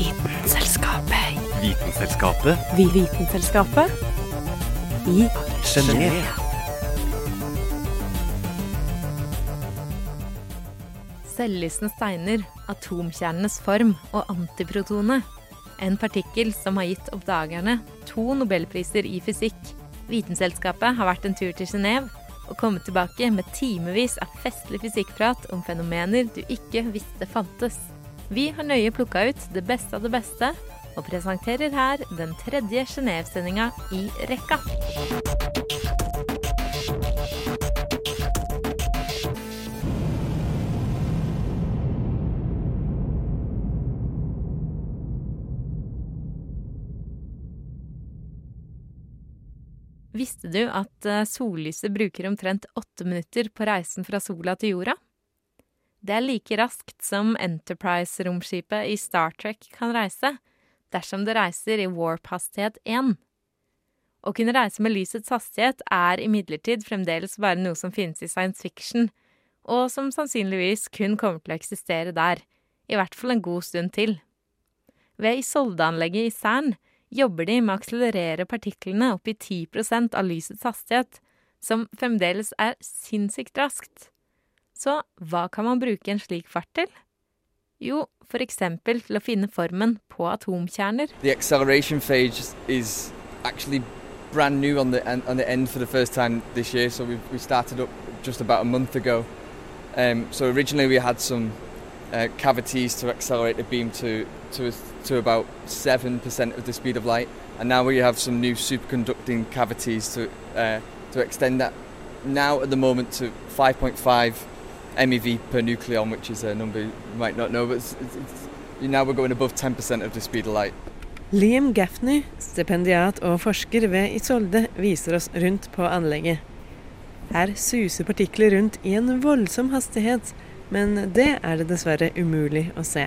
Vitenselskapet. Vitenselskapet Vi Vitenselskapet. I Genéve. Selvlysende steiner, atomkjernenes form og antiprotone. En partikkel som har gitt oppdagerne to nobelpriser i fysikk. Vitenselskapet har vært en tur til Genéve og kommet tilbake med timevis av festlig fysikkprat om fenomener du ikke visste fantes. Vi har nøye plukka ut det beste av det beste, og presenterer her den tredje Genéve-sendinga i rekka. Visste du at eh, sollyset bruker omtrent åtte minutter på reisen fra sola til jorda? Det er like raskt som Enterprise-romskipet i Star Trek kan reise, dersom det reiser i warp-hastighet 1. Å kunne reise med lysets hastighet er imidlertid fremdeles bare noe som finnes i science fiction, og som sannsynligvis kun kommer til å eksistere der, i hvert fall en god stund til. Ved Isolde-anlegget i Cern jobber de med å akselerere partiklene opp i 10 av lysets hastighet, som fremdeles er sinnssykt raskt. Så hva kan man bruke en slik fart til? Jo, for eksempel til å finne formen på atomkjerner. The acceleration phase is actually brand new on the on the end for the first time this year. So we we started up just about a month ago. Um, so originally we had some uh, cavities to accelerate the beam to to to about seven percent of the speed of light, and now we have some new superconducting cavities to uh, to extend that. Now at the moment to 5.5 MeV per nucleon, which is a number you might not know, but it's, it's, it's, now we're going above 10% of the speed of light. Liam Gaffney, stipendiat og forsker ved Isolde, viser oss rundt på anlegget. Her suser partikler rundt i en voldsom hastighet, men det er det dessverre umulig å se.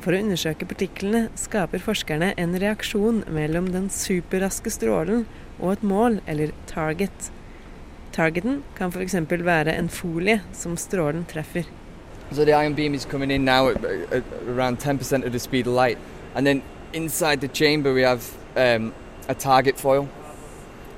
For å undersøke partiklene skaper forskerne en reaksjon mellom den superraske strålen og et mål, eller target. Targeten kan f.eks. være en folie som strålen treffer. So the ion beam is coming in now at, at around 10% of the speed of light. And then inside the chamber we have um, a target foil.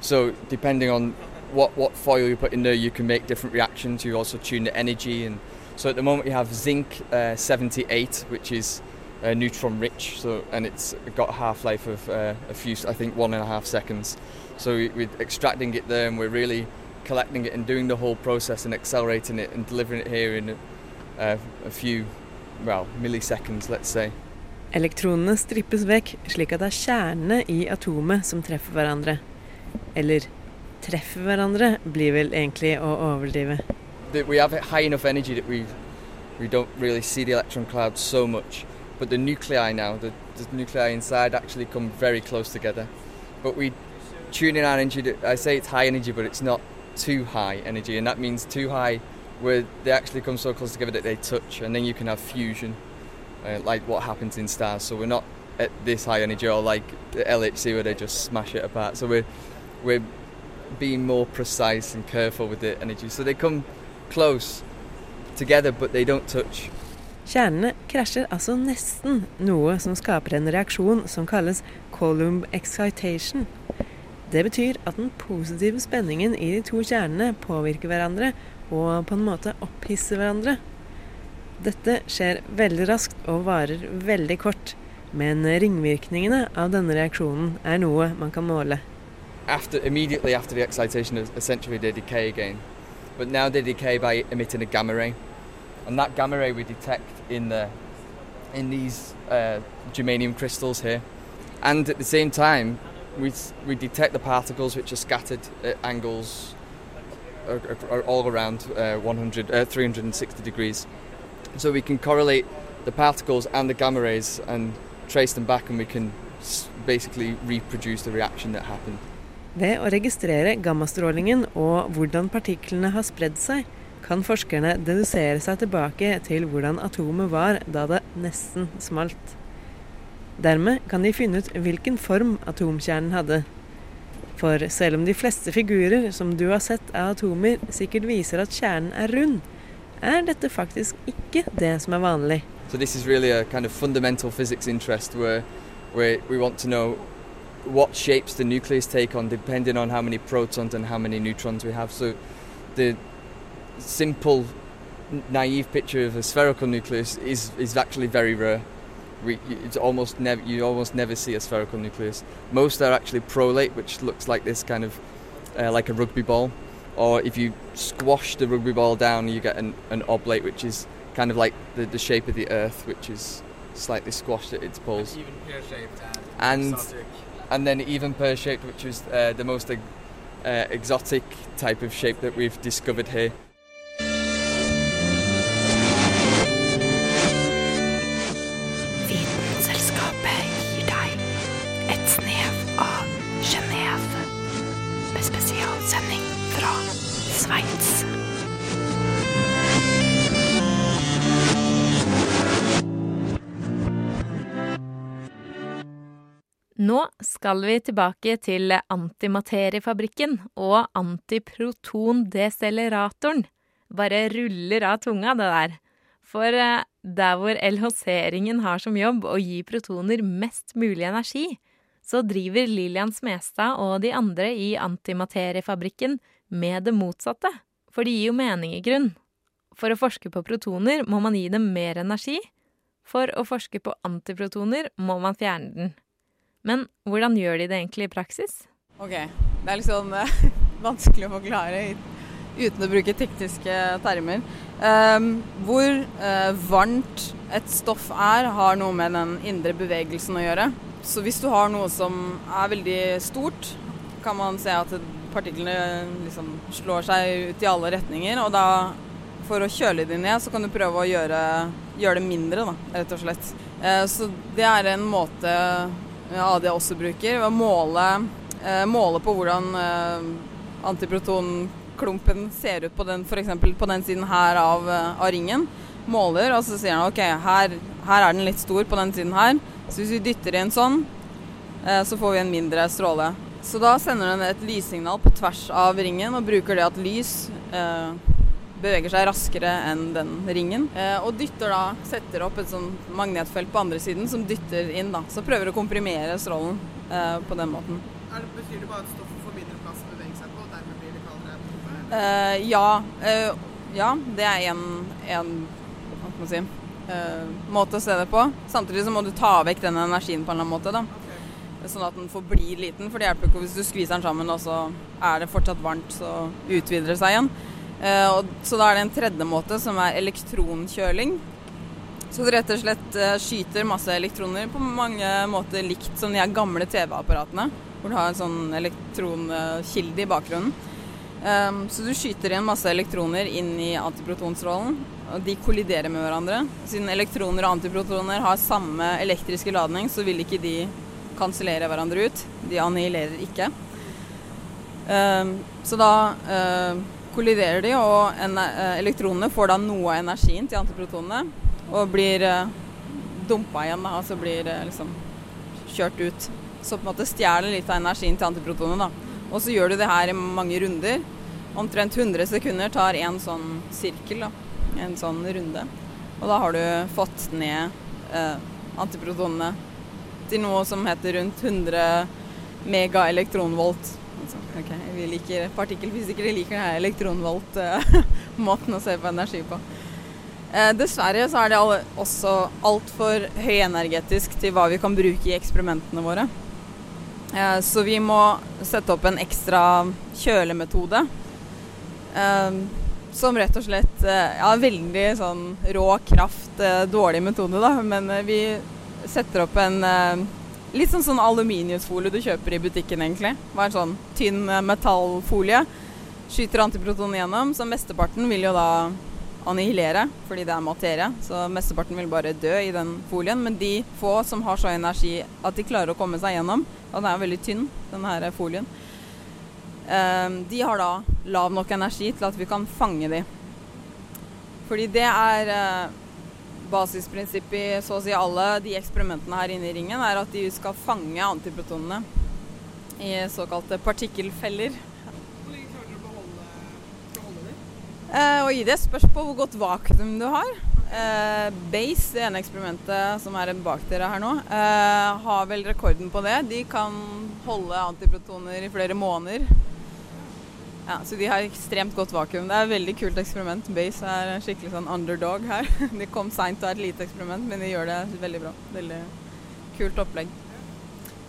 So depending on what, what foil you put in there, you can make different reactions. You also tune the energy. And so at the moment we have zinc uh, 78, which is uh, neutron rich. So and it's got a half-life of uh, a few, I think, one and a half seconds. So we, we're extracting it there, and we're really collecting it and doing the whole process and accelerating it and delivering it here in a, a few, well, milliseconds, let's say. Elektronene strippes vekk, slik at det er kjernene i atomet som treffer hverandre. Eller treffer hverandre blir vel egentlig å overdrive. Vi we have high enough energy that we we don't really see the electron nå, so much. But the nuclei now, the, the nuclei inside actually come very close together. But we tune in our energy. To, I say it's high energy, but it's not too high energy, and that means too high where they actually come so close together that they touch, and then you can have fusion, uh, like what happens in stars. So we're not at this high energy or like the LHC where they just smash it apart. So we're we're being more precise and careful with the energy. So they come close together, but they don't touch. Kjernene krasjer altså nesten, noe som skaper en reaksjon som kalles column excitation. Det betyr at den positive spenningen i de to kjernene påvirker hverandre og på en måte opphisser hverandre. Dette skjer veldig raskt og varer veldig kort, men ringvirkningene av denne reaksjonen er noe man kan måle. After immediately after the excitation, essentially they decay again. But now they decay by emitting a gamma ray, and that gamma ray we detect in the in these uh, germanium crystals here. And at the same time, we we detect the particles which are scattered at angles are, are all around uh, 100, uh, 360 degrees. So we can correlate the particles and the gamma rays and trace them back, and we can basically reproduce the reaction that happened. Ved å registrere gammastrålingen og hvordan partiklene har spredd seg, kan forskerne dedusere seg tilbake til hvordan atomet var da det nesten smalt. Dermed kan de finne ut hvilken form atomkjernen hadde. For selv om de fleste figurer som du har sett av atomer sikkert viser at kjernen er rund, er dette faktisk ikke det som er vanlig. So this is really a kind of fundamental physics interest where, where we want to know what shapes the nucleus take on depending on how many protons and how many neutrons we have. So the simple naive picture of a spherical nucleus is, is actually very rare. We, it's almost never you almost never see a spherical nucleus. Most are actually prolate, which looks like this kind of uh, like a rugby ball. Or if you squash the rugby ball down, you get an, an oblate, which is kind of like the, the shape of the Earth, which is slightly squashed at its poles. Even pear-shaped And- exotic. And then even pear-shaped, which is uh, the most uh, exotic type of shape that we've discovered here. Skal vi tilbake til antimateriefabrikken og antiprotondeseleratoren. Bare ruller av tunga, det der. For eh, der hvor LHC-ringen har som jobb å gi protoner mest mulig energi, så driver Lillian Smestad og de andre i antimateriefabrikken med det motsatte. For det gir jo mening i grunn. For å forske på protoner må man gi dem mer energi. For å forske på antiprotoner må man fjerne den. Men hvordan gjør de det egentlig i praksis? Ok, det er litt sånn eh, vanskelig å forklare uten å bruke tekniske termer. Um, hvor uh, varmt et stoff er, har noe med den indre bevegelsen å gjøre. Så hvis du har noe som er veldig stort, kan man se at partiklene liksom slår seg ut i alle retninger. Og da, for å kjøle de ned, så kan du prøve å gjøre, gjøre det mindre, da, rett og slett. Uh, så det er en måte AD også bruker, å måle, eh, måle på hvordan eh, antiprotonklumpen ser ut på den, for på den siden her av, eh, av ringen. Måler, og så sier han ok, her, her er den litt stor på den siden her. Så hvis vi dytter i en sånn, så får vi en mindre stråle. Så da sender den et lyssignal på tvers av ringen og bruker det at lys eh, beveger seg raskere enn den ringen. Eh, og dytter da, setter opp et sånn magnetfelt på andre siden som dytter inn. da, Så prøver å komprimere strålen eh, på den måten. Er det, betyr det bare at stoffet mindre plass å bevege seg på, og dermed blir det kaldere? Eh, ja, eh, ja, det er en, en hva skal man si, eh, måte å se det på. Samtidig så må du ta vekk den energien på en eller annen måte. da. Sånn at den forblir liten. For det hjelper ikke hvis du skviser den sammen og så er det fortsatt varmt, så utvider det seg igjen. Eh, så da er det en tredje måte, som er elektronkjøling. Så du rett og slett eh, skyter masse elektroner på mange måter likt som de gamle TV-apparatene. Hvor du har en sånn elektronkilde i bakgrunnen. Um, så du skyter inn masse elektroner inn i antiprotonstrålen, og de kolliderer med hverandre. Siden elektroner og antiprotoner har samme elektriske ladning, så vil ikke de kansellere hverandre ut. De annihilerer ikke. Så da kolliderer de, og uh, elektronene får da noe av energien til antiprotonene, og blir uh, dumpa igjen, da, altså blir uh, liksom kjørt ut. Så på en måte stjeler litt av energien til antiprotonene. Og så gjør du det her i mange runder. Omtrent 100 sekunder tar en sånn sirkel, da. En sånn runde. Og da har du fått ned eh, antiprotonene til noe som heter rundt 100 megaelektronvolt. Altså, ok, vi liker Partikkelfysikere liker denne elektronvolt-måten å se på energi på. Eh, dessverre så er det alle, også altfor høyenergetisk til hva vi kan bruke i eksperimentene våre. Eh, Så vi må sette opp en ekstra kjølemetode. eh, Som rett og slett eh, Ja, veldig sånn rå kraft, eh, dårlig metode, da. Men eh, vi setter opp en eh, litt sånn sånn aluminiumsfolie du kjøper i butikken, egentlig. Bare en sånn tynn eh, metallfolie. Skyter antiproton gjennom, så mesteparten vil jo da annihilere, fordi det er materie. Så mesteparten vil bare dø i den folien. Men de få som har så energi at de klarer å komme seg gjennom, og den er veldig tynn, den her folien, eh, de har da lav nok energi til at vi kan fange de. Fordi det er basisprinsippet i så å si alle de eksperimentene her inne i ringen, er at de skal fange antiprotonene i såkalte partikkelfeller. Hvor lenge klarer dere å beholde, beholde de? Eh, og i det spørs på hvor godt vakuum du har. Eh, Base, det ene eksperimentet som er bak dere her nå, eh, har vel rekorden på det. De kan holde antiprotoner i flere måneder. Ja, Så de har ekstremt godt vakuum. Det er et veldig kult eksperiment. Base er skikkelig sånn underdog her. De kom seint og er et lite eksperiment, men de gjør det veldig bra. Veldig kult opplegg.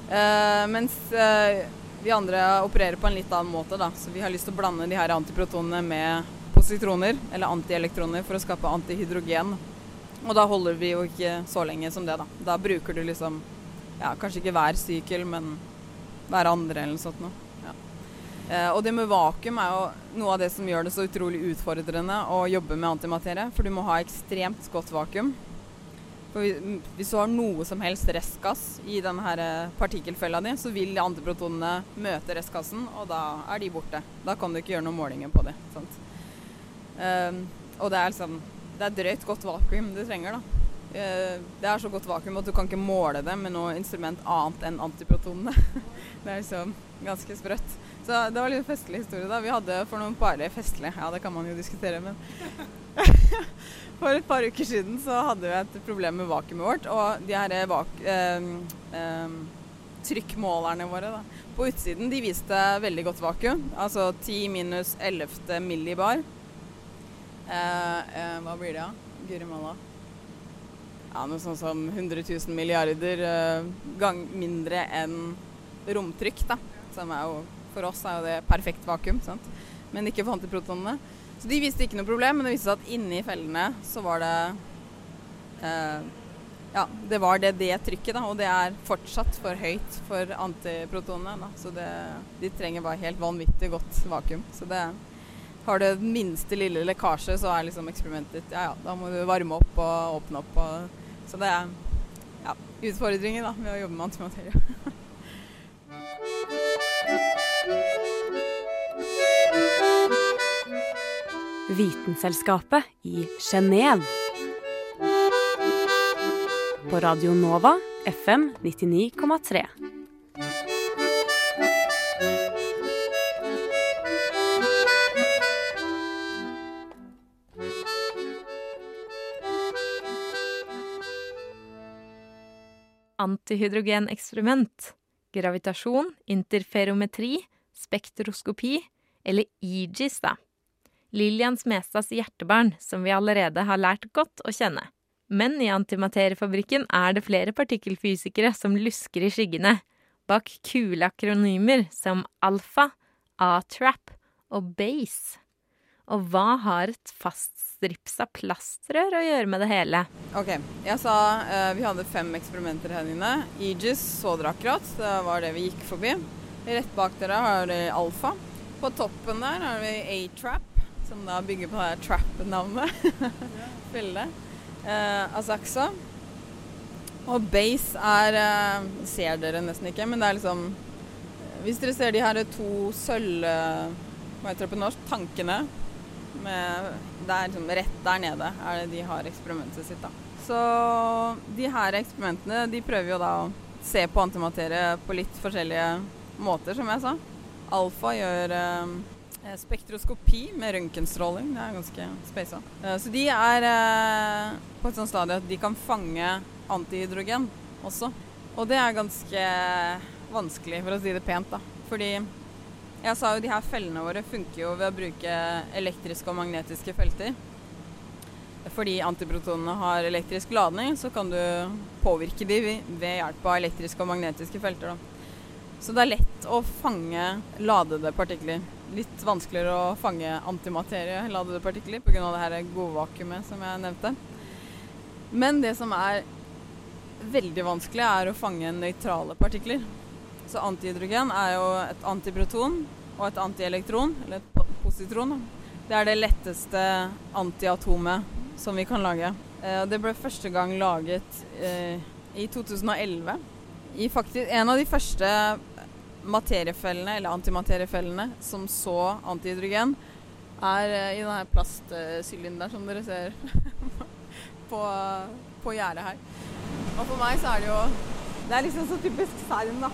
Uh, mens uh, vi andre opererer på en litt annen måte, da. Så vi har lyst til å blande de her antiprotonene med positroner, eller antielektroner, for å skape antihydrogen. Og da holder vi jo ikke så lenge som det, da. Da bruker du liksom ja, kanskje ikke hver sykkel, men hver andre eller noe sånt noe. Eh, og det med vakuum er jo noe av det som gjør det så utrolig utfordrende å jobbe med antimaterie, for du må ha ekstremt godt vakuum. For hvis du har noe som helst restgass i denne eh, partikkelfella di, så vil antiprotonene møte restgassen, og da er de borte. Da kan du ikke gjøre noen målinger på det. Um, og det er liksom Det er drøyt godt vakuum du trenger, da. Uh, det er så godt vakuum at du kan ikke måle det med noe instrument annet enn antiprotonene. det er liksom ganske sprøtt. Så det var litt festlig historie, da. Vi hadde for noen bare festlig, ja det kan man jo diskutere, men For et par uker siden så hadde vi et problem med vakuumet vårt, og de her vak eh, eh, trykkmålerne våre da, på utsiden de viste veldig godt vakuum. Altså 10 minus 11 millibar. Eh, hva blir det, da? Guri malla. Ja, noe sånn som 100 000 milliarder eh, gang mindre enn romtrykk, da. Som er jo For oss er jo det perfekt vakuum, sant. Men ikke for antiprotonene. Så de viste ikke noe problem, men det viste seg at inni fellene så var det eh, Ja, det var det, det trykket, da. Og det er fortsatt for høyt for antiprotonene. Da. Så det, de trenger bare helt vanvittig godt vakuum. Så det har du den minste lille lekkasje, så er liksom eksperimentet Ja ja, da må du varme opp og åpne opp og Så det er ja, utfordringer da, med å jobbe med antimaterie. Vitenselskapet i Genéve. På Radio Nova FM 99,3. Antihydrogeneksperiment, gravitasjon, interferometri, spektroskopi eller EGIS, da. Lillian Smestads hjertebarn, som vi allerede har lært godt å kjenne. Men i antimateriefabrikken er det flere partikkelfysikere som lusker i skyggene, bak kule akronymer som alfa, A-trap og base. Og hva har et faststripsa plastrør å gjøre med det hele? Ok, jeg sa uh, vi hadde fem eksperimenter her inne. Aegis så dere akkurat, det var det vi gikk forbi. Rett bak dere har dere alfa. På toppen der har vi A-trap, som da bygger på det trap-navnet. Felle. Eh, Asaxa. Og base er eh, Ser dere nesten ikke, men det er liksom Hvis dere ser de her to sølv... eh, Hva heter det på norsk? Tankene. Med, det er liksom rett der nede er det de har eksperimentet sitt. da. Så de her eksperimentene de prøver jo da å se på antimaterie på litt forskjellige måter, som jeg sa. Alfa gjør eh, spektroskopi med røntgenstråling. Det er ganske speisa. Eh, så de er eh, på et sånt stadie at de kan fange antihydrogen også. Og det er ganske vanskelig, for å si det pent, da. Fordi jeg sa jo de her fellene våre funker jo ved å bruke elektriske og magnetiske felter. Fordi antiprotonene har elektrisk ladning, så kan du påvirke de ved hjelp av elektriske og magnetiske felter. Da. Så det er lett å fange ladede partikler. Litt vanskeligere å fange antimaterie-ladede partikler pga. det her godvakuumet som jeg nevnte. Men det som er veldig vanskelig, er å fange nøytrale partikler. Så antihydrogen er jo et antiproton og et antielektron, eller et positron. Det er det letteste antiatomet som vi kan lage. Eh, det ble første gang laget eh, i 2011. I faktisk en av de første materiefellene, eller antimateriefellene, som så antihydrogen, er eh, i denne plastsylinderen som dere ser på, på gjerdet her. Og for meg så er det jo Det er liksom så typisk CERN, da.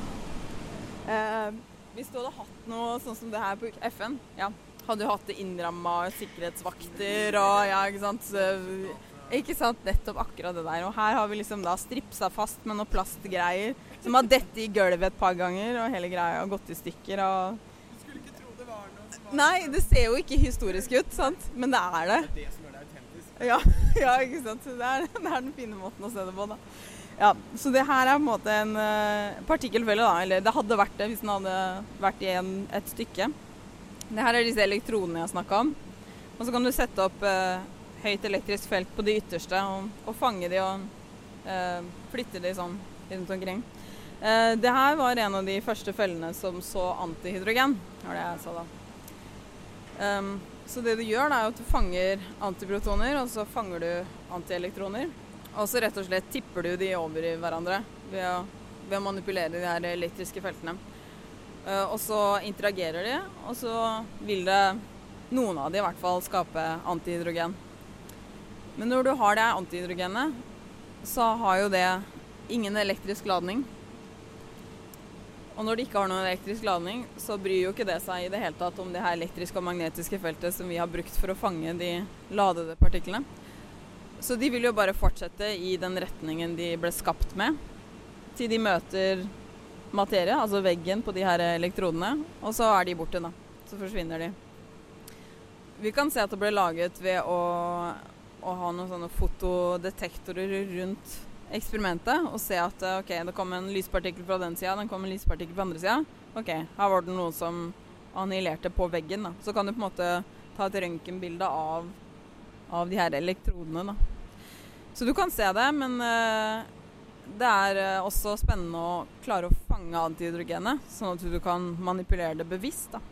Eh, hvis du hadde hatt noe sånn som det her på FN, ja, hadde du hatt det innramma sikkerhetsvakter og ja, ikke sant Ikke sant, nettopp akkurat det der. Og her har vi liksom da stripsa fast med noen plastgreier som har dette i gulvet et par ganger, og hele greia har gått i stykker. og... Skulle ikke tro det var noe som var Nei, det ser jo ikke historisk ut, sant? Men det er det. det er det som gjør det autentisk. Ja, ja ikke sant. Så Det er, det er den fine måten å se det på, da. Ja, Så det her er på en måte en uh, partikkelfelle, da. Eller det hadde vært det hvis den hadde vært i en, et stykke. Det her er disse elektronene jeg snakka om. Og så kan du sette opp eh, høyt elektrisk felt på de ytterste og, og fange de og eh, flytte de sånn rundt omkring. Eh, det her var en av de første fellene som så antihydrogen, var det jeg sa da. Um, så det du gjør, da, er at du fanger antiprotoner, og så fanger du antielektroner. Og så rett og slett tipper du de over i hverandre ved å, ved å manipulere de her elektriske feltene. Uh, og så interagerer de, og så vil det noen av de i hvert fall skape antihydrogen. Men når du har det antihydrogenet, så har jo det ingen elektrisk ladning. Og når det ikke har noen elektrisk ladning, så bryr jo ikke det seg i det hele tatt om det her elektriske og magnetiske feltet som vi har brukt for å fange de ladede partiklene. Så de vil jo bare fortsette i den retningen de ble skapt med, til de møter materie, altså veggen på de her elektrodene, og så er de borte, da. Så forsvinner de. Vi kan se at det ble laget ved å, å ha noen sånne fotodetektorer rundt eksperimentet og se at ok, det kom en lyspartikkel fra den sida, den kom en lyspartikkel fra andre sida. Ok, her var det noe som annihilerte på veggen. da. Så kan du på en måte ta et røntgenbilde av, av de her elektrodene. da. Så du kan se det, men uh, det er uh, også spennende å klare å fange antihydrogenet, sånn at du kan manipulere det bevisst. da.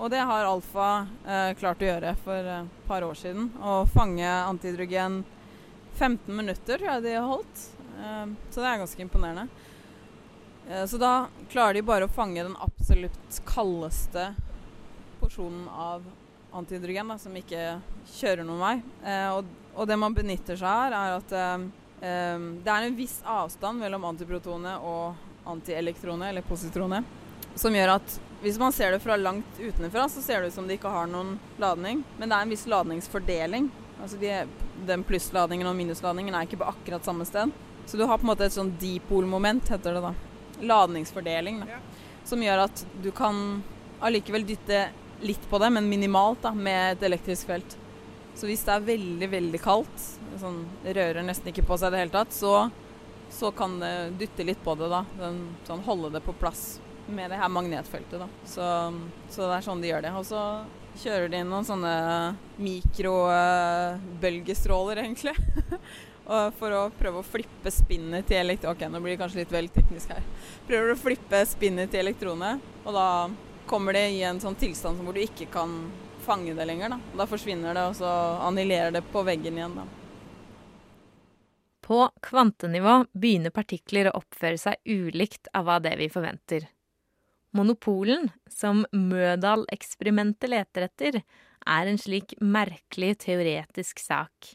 Og det har Alfa eh, klart å gjøre for et par år siden. Å fange antihydrogen 15 minutter tror jeg de har holdt. Eh, så det er ganske imponerende. Uh, så da klarer de bare å fange den absolutt kaldeste porsjonen av antihydrogen, da, som ikke kjører noen vei. Uh, og, og, det man benytter seg av, er at det er en viss avstand mellom antiprotone og antielektrone, eller positrone, som gjør at hvis man ser det fra langt utenfra, så ser det ut som det ikke har noen ladning. Men det er en viss ladningsfordeling. Altså de, den plussladningen og minusladningen er ikke på akkurat samme sted. Så du har på en måte et sånn dipolmoment, heter det da. Ladningsfordeling. Da. Som gjør at du kan allikevel dytte litt på det, men minimalt da, med et elektrisk felt. Så hvis det er veldig, veldig kaldt, sånn, rører nesten ikke på seg i det hele tatt, så, så kan det dytte litt på det, da. Den, sånn holde det på plass med det her magnetfeltet, da. Så, så det er sånn de gjør det. Og så kjører de inn noen sånne mikrobølgestråler, egentlig. for å prøve å flippe spinnet til elektronene Ok, nå blir det kanskje litt vel teknisk her. Prøver å flippe spinnet til elektronet, og da kommer det i en sånn tilstand hvor du ikke kan fange det lenger. Da, da forsvinner det, og så annihilerer det på veggen igjen. da. På kvantenivå begynner partikler å oppføre seg ulikt av hva det vi forventer. Monopolen, som Mødal-eksperimentet leter etter, er en slik merkelig teoretisk sak.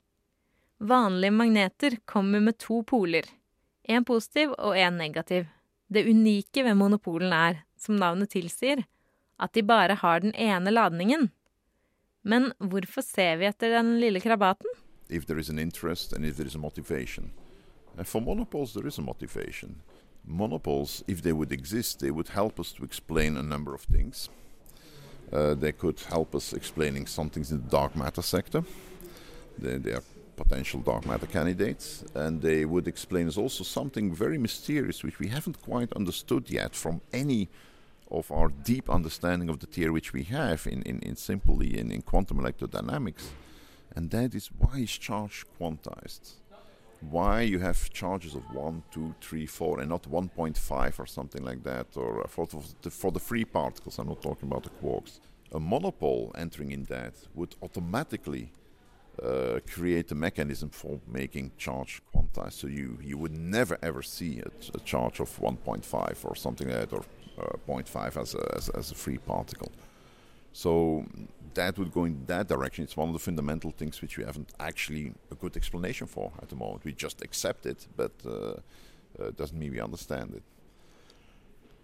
Vanlige magneter kommer med to poler, en positiv og en negativ. Det unike ved monopolen er, som navnet tilsier, at de bare har den ene ladningen. Men hvorfor ser vi etter den lille krabaten? If there is an interest and if there is a motivation. For monopoles there is a motivation. Monopoles, if they would exist, they would help us to explain a number of things. Uh, they could help us explaining some things in the dark matter sector. They, they, are potential dark matter candidates, and they would explain us also something very mysterious, which we haven't quite understood yet from any of our deep understanding of the theory which we have in, in, in simply in, in quantum electrodynamics, and that is why is charge quantized? Why you have charges of 1, 2, 3, 4, and not 1.5 or something like that, or for, the, for the free particles, I'm not talking about the quarks. A monopole entering in that would automatically uh, create a mechanism for making charge quantized. So you, you would never ever see a, a charge of 1.5 or something like that, or uh, 0.5 as a, as, as a free particle. So that would go in that direction. It's one of the fundamental things which we haven't actually a good explanation for at the moment. We just accept it, but uh, uh, doesn't mean we understand it.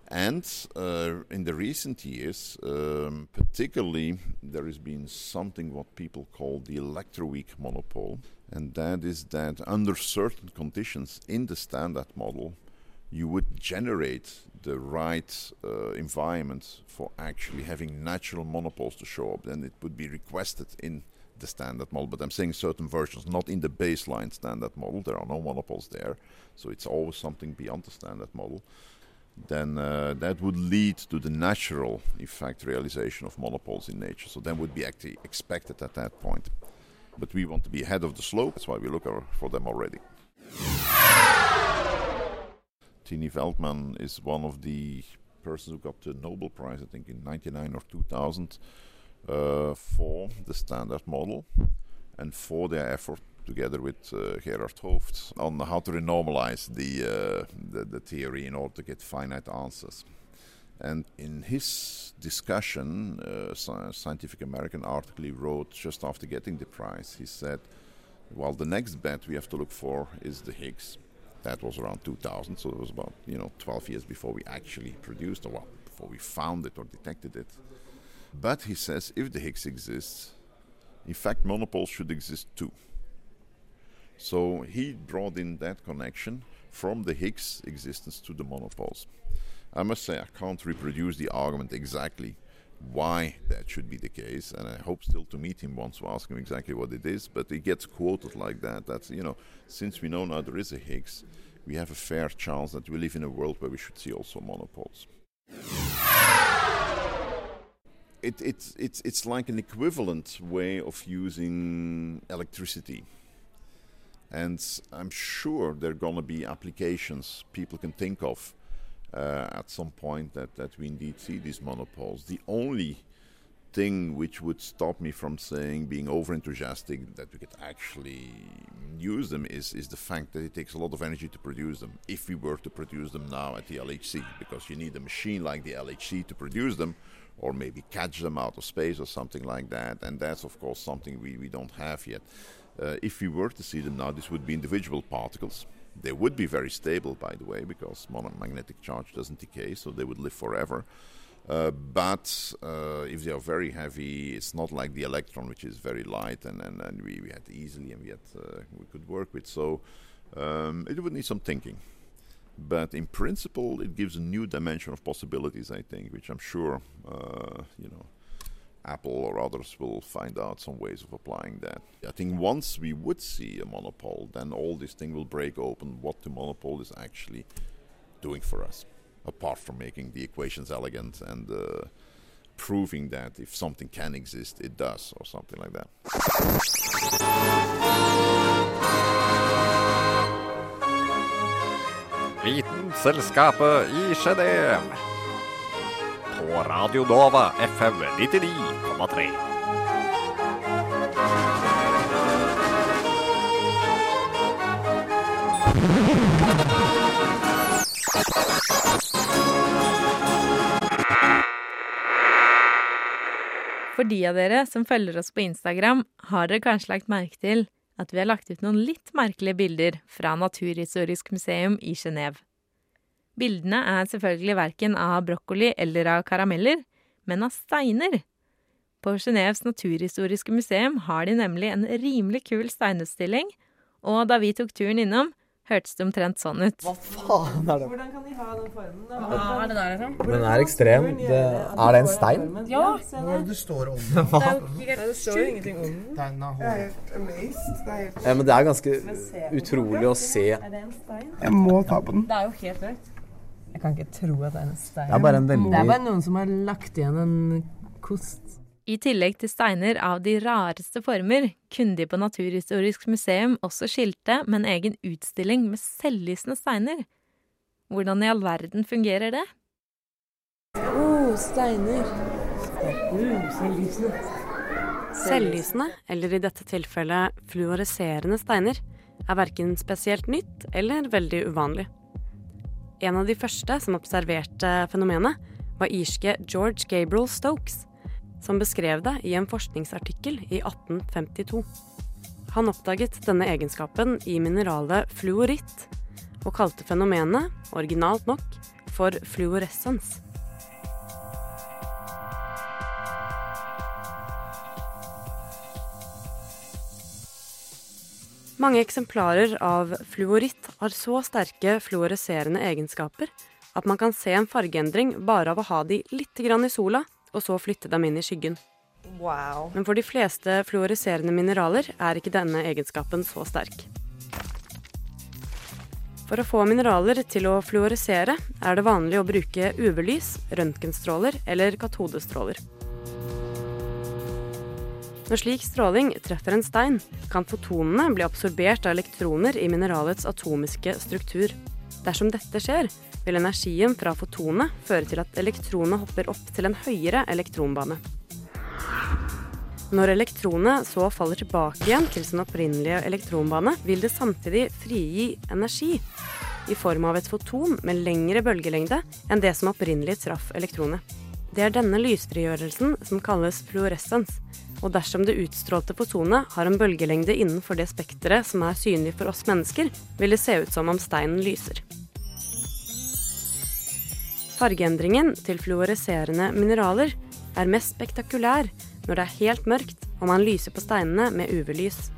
And uh, in the recent years, um, particularly, there has been something what people call the electroweak monopole, and that is that under certain conditions in the standard model, you would generate the right uh, environment for actually having natural monopoles to show up. Then it would be requested in the standard model, but I'm saying certain versions, not in the baseline standard model. There are no monopoles there, so it's always something beyond the standard model. Then uh, that would lead to the natural effect realization of monopoles in nature. So that would be actually expected at that point. But we want to be ahead of the slope, that's why we look for them already. Tini Veldman is one of the persons who got the Nobel Prize, I think, in 99 or 2000 uh, for the standard model and for their effort together with uh, Gerhard Hooft on how to renormalize the, uh, the, the theory in order to get finite answers. And in his discussion, uh, Scientific American article he wrote just after getting the prize, he said, "Well, the next bet we have to look for is the Higgs." That was around 2000, so it was about you know 12 years before we actually produced, or well, before we found it or detected it. But he says if the Higgs exists, in fact, monopoles should exist too. So he brought in that connection from the Higgs existence to the monopoles. I must say, I can't reproduce the argument exactly why that should be the case, and I hope still to meet him once to ask him exactly what it is. But it gets quoted like that. That's you know, since we know now there is a Higgs, we have a fair chance that we live in a world where we should see also monopoles. It, it's, it's, it's like an equivalent way of using electricity. And I'm sure there are going to be applications people can think of at some point that, that we indeed see these monopoles. The only thing which would stop me from saying being over enthusiastic that we could actually use them is, is the fact that it takes a lot of energy to produce them if we were to produce them now at the LHC because you need a machine like the LHC to produce them or maybe catch them out of space or something like that and that's of course something we, we don't have yet uh, if we were to see them now this would be individual particles they would be very stable, by the way, because magnetic charge doesn't decay, so they would live forever. Uh, but uh, if they are very heavy, it's not like the electron, which is very light and, and, and we, we had easily and we, had, uh, we could work with. So um, it would need some thinking. But in principle, it gives a new dimension of possibilities, I think, which I'm sure, uh, you know, Apple or others will find out some ways of applying that. I think once we would see a monopole, then all this thing will break open what the monopole is actually doing for us, apart from making the equations elegant and uh, proving that if something can exist, it does, or something like that. Vitenselskapet i Genéve. På Radio Nova FM 99,3. For de av dere som følger oss på Instagram, har dere kanskje lagt merke til at vi har lagt ut noen litt merkelige bilder fra Naturhistorisk museum i Genéve. Bildene er selvfølgelig verken av brokkoli eller av karameller, men av steiner. På Genéves naturhistoriske museum har de nemlig en rimelig kul steinutstilling, og da vi tok turen innom, hørtes det omtrent sånn ut. Hva faen er det? Hvordan kan de ha den formen? da? Hva er det der, liksom? Den er ekstrem. Det, er det en stein? Ja. Hva er det du står om? Det, jo helt det står jo ingenting om den. Den er helt amazed. Det er helt Ja, men det er ganske utrolig å se. Er det en stein? Jeg må ta på den. Det er jo helt rødt. Jeg kan ikke tro at det er en stein. Det er bare en veldig Det er bare noen som har lagt igjen en kost. I tillegg til steiner av de rareste former, kunne de på Naturhistorisk museum også skilte med en egen utstilling med selvlysende steiner. Hvordan i all verden fungerer det? Å, oh, steiner. Mm, selvlysende. Selvlysende, eller i dette tilfellet fluoriserende steiner, er verken spesielt nytt eller veldig uvanlig. En av de første som observerte fenomenet, var irske George Gabriel Stokes, som beskrev det i en forskningsartikkel i 1852. Han oppdaget denne egenskapen i mineralet fluoritt, og kalte fenomenet, originalt nok, for fluoressens. Mange eksemplarer av fluoritt har så sterke fluoreserende egenskaper at man kan se en fargeendring bare av å ha de litt grann i sola, og så flytte dem inn i skyggen. Wow. Men for de fleste fluoriserende mineraler er ikke denne egenskapen så sterk. For å få mineraler til å fluoresere er det vanlig å bruke UV-lys, røntgenstråler eller katodestråler. Når slik stråling treffer en stein, kan fotonene bli absorbert av elektroner i mineralets atomiske struktur. Dersom dette skjer, vil energien fra fotonene føre til at elektronene hopper opp til en høyere elektronbane. Når elektronene så faller tilbake igjen til sin opprinnelige elektronbane, vil det samtidig frigi energi i form av et foton med lengre bølgelengde enn det som opprinnelig traff elektronet. Det er denne lysfrigjørelsen som kalles fluoressens, og dersom det utstrålte fotonet har en bølgelengde innenfor det spekteret som er synlig for oss mennesker, vil det se ut som om steinen lyser. Fargeendringen til fluoreserende mineraler er mest spektakulær når det er helt mørkt og man lyser på steinene med UV-lys.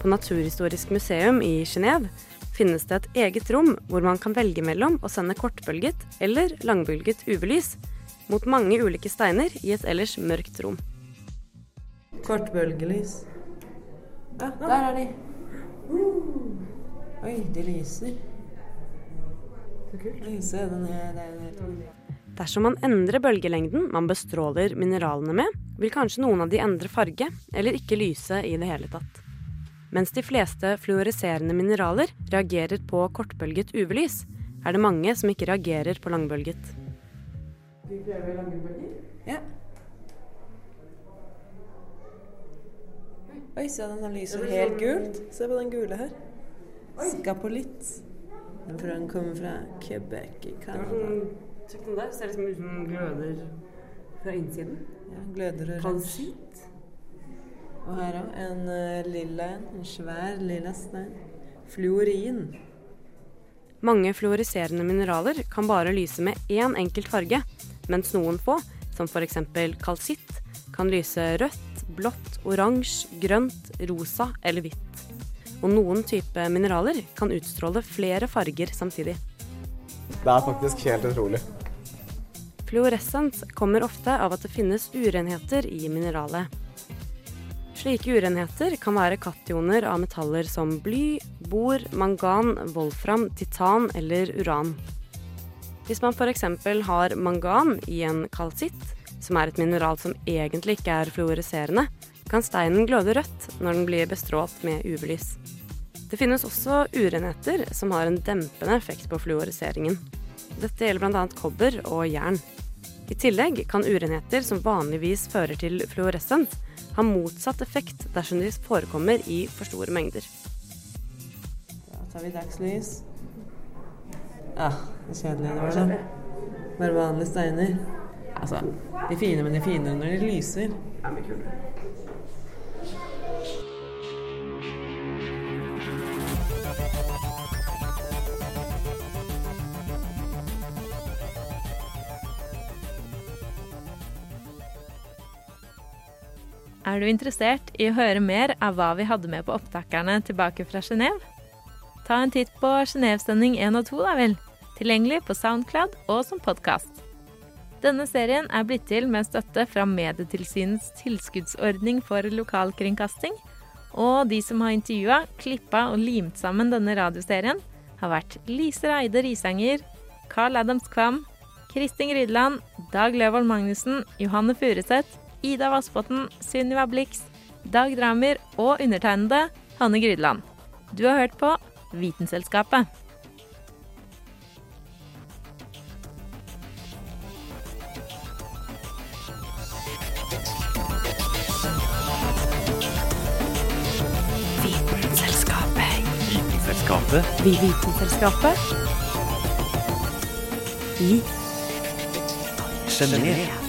På Naturhistorisk museum i Genéve finnes det et eget rom hvor man kan velge mellom å sende kortbølget eller langbølget UV-lys mot mange ulike steiner i et ellers mørkt rom. Kortbølgelys. Ja, der er de. Uh. Oi, de lyser. Så kult. Se, den er, det er Dersom man endrer bølgelengden man bestråler mineralene med, vil kanskje noen av de endre farge, eller ikke lyse i det hele tatt. Mens de fleste fluoriserende mineraler reagerer på kortbølget UV-lys, er det mange som ikke reagerer på langbølget. Vi prøver langbølger? Ja. Oi, se den lyser helt gult. Se på den gule her. Skapolitt. Den tror Den kommer fra Quebec i Canada. Sjekk den der. Ser liksom ut som den gløder fra innsiden. Ja, gløder og oransje. Og her òg. En eh, lilla en. En svær lilla stein. Fluorin. Mange fluoriserende mineraler kan bare lyse med én enkelt farge, mens noen få, som f.eks. kalsitt, kan lyse rødt, blått, oransje, grønt, rosa eller hvitt. Og noen type mineraler kan utstråle flere farger samtidig. Det er faktisk helt utrolig. Fluorescens kommer ofte av at det finnes urenheter i mineralet. Slike urenheter kan være kationer av metaller som bly, bor, mangan, wolfram, titan eller uran. Hvis man f.eks. har mangan i en kalsitt, som er et mineral som egentlig ikke er fluoriserende, kan steinen gløde rødt når den blir bestrålt med UV-lys. Det finnes også urenheter som har en dempende effekt på fluoriseringen. Dette gjelder bl.a. kobber og jern. I tillegg kan urenheter som vanligvis fører til fluoressens, ha motsatt effekt dersom de forekommer i for store mengder. Da tar vi dagslys. Ja, det kjedelige kjedelig. Det var sånn. Bare vanlige steiner. Altså, de fine, men de finere når de lyser. Er du interessert i å høre mer av hva vi hadde med på opptakerne tilbake fra Genéve? Ta en titt på Genévesending 1 og 2, da vel. Tilgjengelig på Soundcloud og som podkast. Denne serien er blitt til med støtte fra Medietilsynets tilskuddsordning for lokalkringkasting. Og de som har intervjua, klippa og limt sammen denne radioserien, har vært Lise Reide Risanger, Carl Adams Kvam, Kristin Rydland, Dag Løvold Magnussen, Johanne Furuseth, Ida Vassbotn, Sunniva Blix, Dag Dramer og undertegnede Hanne Grydland. Du har hørt på Vitenselskapet. Vitenselskapet. Vitenselskapet. Vi Vitenselskapet. I Genéve.